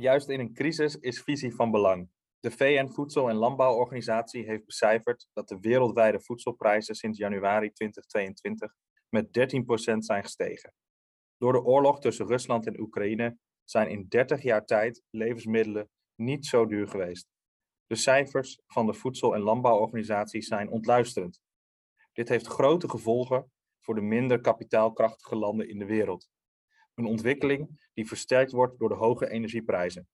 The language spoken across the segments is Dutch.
Juist in een crisis is visie van belang. De VN Voedsel- en Landbouworganisatie heeft becijferd dat de wereldwijde voedselprijzen sinds januari 2022 met 13% zijn gestegen. Door de oorlog tussen Rusland en Oekraïne zijn in 30 jaar tijd levensmiddelen niet zo duur geweest. De cijfers van de Voedsel- en Landbouworganisatie zijn ontluisterend. Dit heeft grote gevolgen voor de minder kapitaalkrachtige landen in de wereld. Een ontwikkeling die versterkt wordt door de hoge energieprijzen.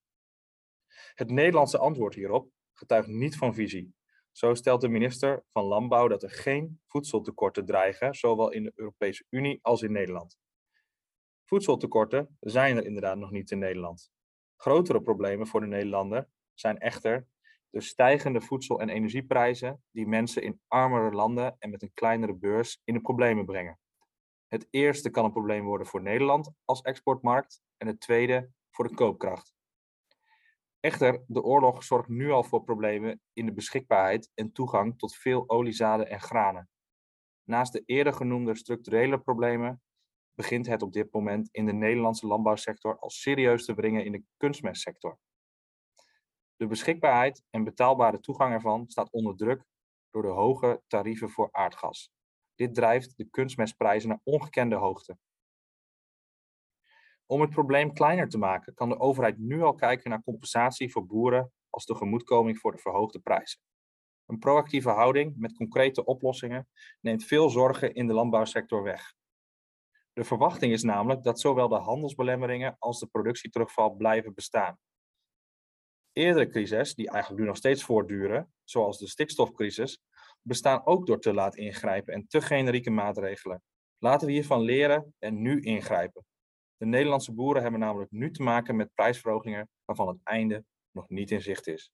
Het Nederlandse antwoord hierop getuigt niet van visie. Zo stelt de minister van Landbouw dat er geen voedseltekorten dreigen, zowel in de Europese Unie als in Nederland. Voedseltekorten zijn er inderdaad nog niet in Nederland. Grotere problemen voor de Nederlander zijn echter de stijgende voedsel- en energieprijzen die mensen in armere landen en met een kleinere beurs in de problemen brengen. Het eerste kan een probleem worden voor Nederland als exportmarkt en het tweede voor de koopkracht. Echter, de oorlog zorgt nu al voor problemen in de beschikbaarheid en toegang tot veel oliezaden en granen. Naast de eerder genoemde structurele problemen begint het op dit moment in de Nederlandse landbouwsector al serieus te wringen in de kunstmestsector. De beschikbaarheid en betaalbare toegang ervan staat onder druk door de hoge tarieven voor aardgas. Dit drijft de kunstmestprijzen naar ongekende hoogte. Om het probleem kleiner te maken, kan de overheid nu al kijken naar compensatie voor boeren als tegemoetkoming voor de verhoogde prijzen. Een proactieve houding met concrete oplossingen neemt veel zorgen in de landbouwsector weg. De verwachting is namelijk dat zowel de handelsbelemmeringen als de productieterugval blijven bestaan. Eerdere crises, die eigenlijk nu nog steeds voortduren, zoals de stikstofcrisis, bestaan ook door te laat ingrijpen en te generieke maatregelen. Laten we hiervan leren en nu ingrijpen. De Nederlandse boeren hebben namelijk nu te maken met prijsverhogingen waarvan het einde nog niet in zicht is.